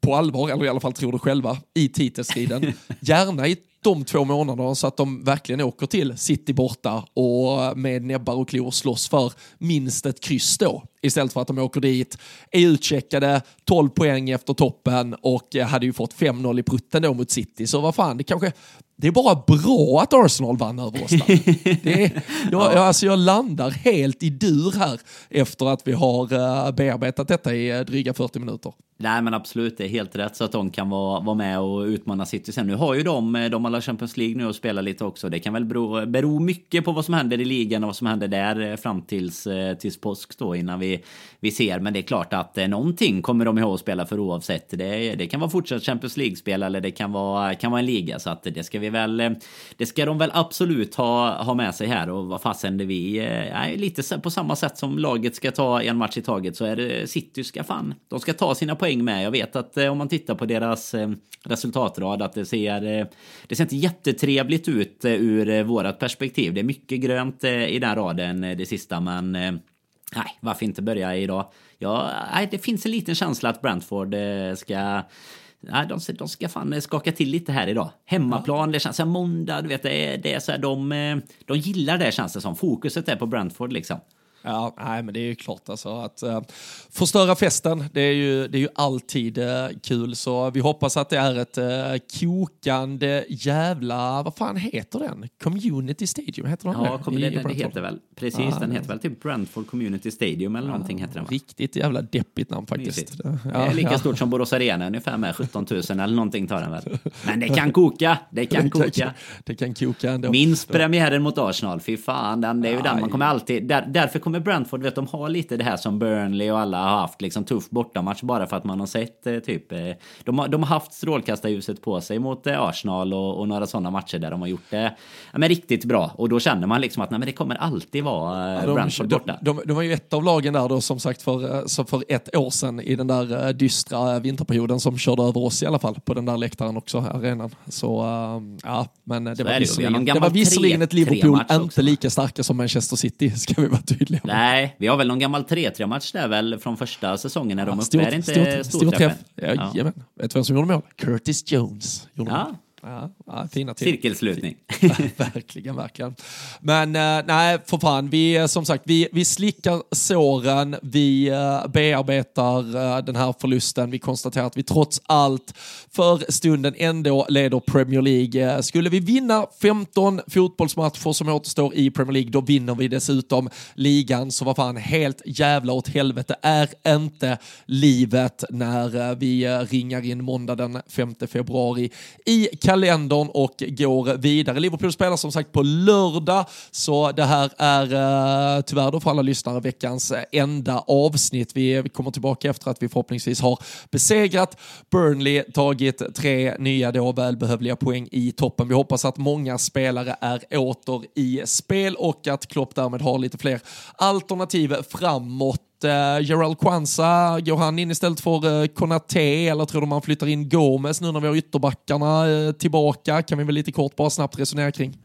på allvar, eller i alla fall tror det själva, i titelstriden. [laughs] Gärna i de två månaderna så att de verkligen åker till City borta och med näbbar och klor slåss för minst ett kryss då. Istället för att de åker dit, är utcheckade, 12 poäng efter toppen och hade ju fått 5-0 i prutten då mot City. Så vad fan, det kanske det är bara bra att Arsenal vann över oss. [laughs] det är, jag, alltså jag landar helt i dur här efter att vi har uh, bearbetat detta i uh, dryga 40 minuter. Nej men absolut, det är helt rätt så att de kan vara, vara med och utmana City sen. Nu har ju de, eh, de alla Champions League nu och spelar lite också. Det kan väl bero, bero mycket på vad som händer i ligan och vad som händer där eh, fram tills, eh, tills påsk då innan vi, vi ser. Men det är klart att eh, någonting kommer de ihåg att spela för oavsett. Det, det kan vara fortsatt Champions League-spel eller det kan vara, kan vara en liga. Så att det ska vi väl, det ska de väl absolut ha, ha med sig här. Och vad fasen det vi, är lite på samma sätt som laget ska ta en match i taget så är det City ska fan, de ska ta sina poäng med. Jag vet att om man tittar på deras resultatrad att det ser, det ser inte jättetrevligt ut ur vårat perspektiv. Det är mycket grönt i den raden det sista men nej, varför inte börja idag? Ja, nej, det finns en liten känsla att Brentford ska Nej, de, de ska fan skaka till lite här idag. Hemmaplan, ja. det känns som måndag, du vet, det är, det är så här, de, de gillar det känns det som. Fokuset är på Brentford liksom. Ja, nej, men det är ju klart alltså att uh, förstöra festen, det är ju, det är ju alltid uh, kul. Så vi hoppas att det är ett uh, kokande jävla, vad fan heter den? Community Stadium, heter den Ja, det, det, det heter väl, precis, ah, den heter väl typ Brentford Community Stadium eller någonting heter den va? Riktigt jävla deppigt namn faktiskt. Ja, det är lika ja. stort som Borås Arena ungefär med 17 000 eller någonting tar den väl. Men det kan koka, det kan [laughs] koka. det kan koka ändå. Minst premiären mot Arsenal, fy fan, den, det är ju den man kommer alltid, där, därför kommer Brentford, vet de har lite det här som Burnley och alla har haft, liksom tuff bortamatch bara för att man har sett eh, typ, eh, de, har, de har haft strålkastarljuset på sig mot eh, Arsenal och, och några sådana matcher där de har gjort det ja, men riktigt bra. Och då känner man liksom att nej, men det kommer alltid vara ja, de, Brentford borta. De, de, de, var ju ett av lagen där då som sagt för, så för ett år sedan i den där dystra vinterperioden som körde över oss i alla fall på den där läktaren också, arenan. Så ja, men det var, visserligen, det, det var visserligen ett Liverpool inte lika starka som Manchester City, [laughs] ska vi vara tydliga med. Nej, vi har väl någon gammal 3-3-match där väl från första säsongen när ja, de uppe, är inte storträffen? Stor ja, ja. Vet du vem som gjorde mål? Curtis Jones. Gjorde ja. Mål. Ja, ja, fina till. Cirkelslutning. [laughs] verkligen, verkligen. Men uh, nej, för fan, vi eh, som sagt, vi, vi slickar såren, vi uh, bearbetar den här förlusten. Vi konstaterar att vi trots allt för stunden ändå leder Premier League. Skulle vi vinna 15 fotbollsmatcher som återstår i Premier League, då vinner vi dessutom ligan. Så vad fan, helt jävla åt helvete är inte livet när vi ringar in måndag den 5 februari i kalendern och går vidare. Liverpool spelar som sagt på lördag, så det här är eh, tyvärr då för alla lyssnare veckans eh, enda avsnitt. Vi kommer tillbaka efter att vi förhoppningsvis har besegrat Burnley, tagit tre nya då välbehövliga poäng i toppen. Vi hoppas att många spelare är åter i spel och att Klopp därmed har lite fler alternativ framåt Uh, Gerald Kwanza, går han in istället för uh, Konate eller tror du man flyttar in Gomes nu när vi har ytterbackarna uh, tillbaka? Kan vi väl lite kort bara snabbt resonera kring.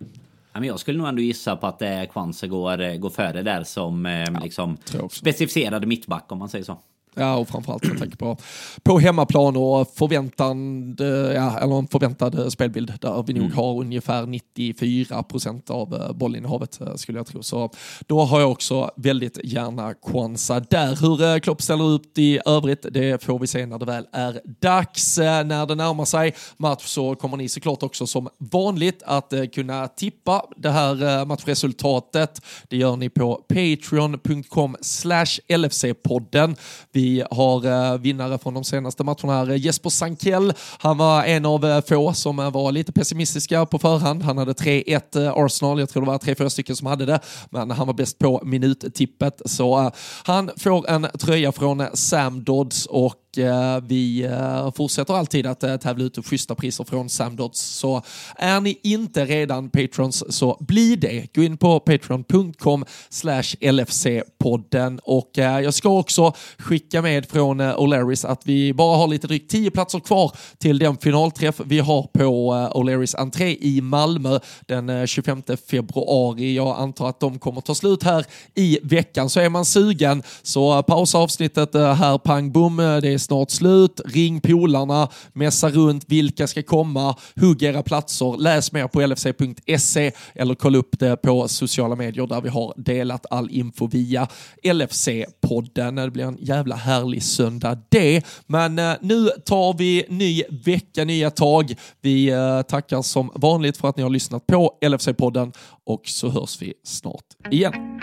Jag skulle nog ändå gissa på att eh, Kwanza går, går före där som eh, ja, liksom specificerade mittback om man säger så. Ja, och framförallt jag tänker på, på hemmaplan och förväntad, ja, eller en förväntad spelbild där vi nog mm. har ungefär 94 procent av eh, bollinnehavet eh, skulle jag tro. Så då har jag också väldigt gärna Kwanza där. Hur eh, Klopp ställer ut i övrigt, det får vi se när det väl är dags. När det närmar sig match så kommer ni såklart också som vanligt att kunna tippa det här matchresultatet. Det gör ni på patreon.com slash LFC-podden. Vi vi har eh, vinnare från de senaste matcherna här. Eh, Jesper Sankell, han var en av eh, få som var lite pessimistiska på förhand. Han hade 3-1 Arsenal, jag tror det var tre, fyra stycken som hade det, men han var bäst på minuttippet. Så han får en tröja från Sam Dodds och Eh, vi eh, fortsätter alltid att eh, tävla ut schyssta priser från Samdots. Så är ni inte redan patrons så bli det. Gå in på patreon.com slash LFC-podden och eh, jag ska också skicka med från eh, O'Larrys att vi bara har lite drygt 10 platser kvar till den finalträff vi har på eh, O'Larrys entré i Malmö den 25 februari. Jag antar att de kommer ta slut här i veckan, så är man sugen så pausa avsnittet här, pang bom. Det är snart slut. Ring polarna, messa runt vilka ska komma, hugg era platser, läs mer på lfc.se eller kolla upp det på sociala medier där vi har delat all info via LFC-podden. Det blir en jävla härlig söndag det. Men eh, nu tar vi ny vecka, nya tag. Vi eh, tackar som vanligt för att ni har lyssnat på LFC-podden och så hörs vi snart igen.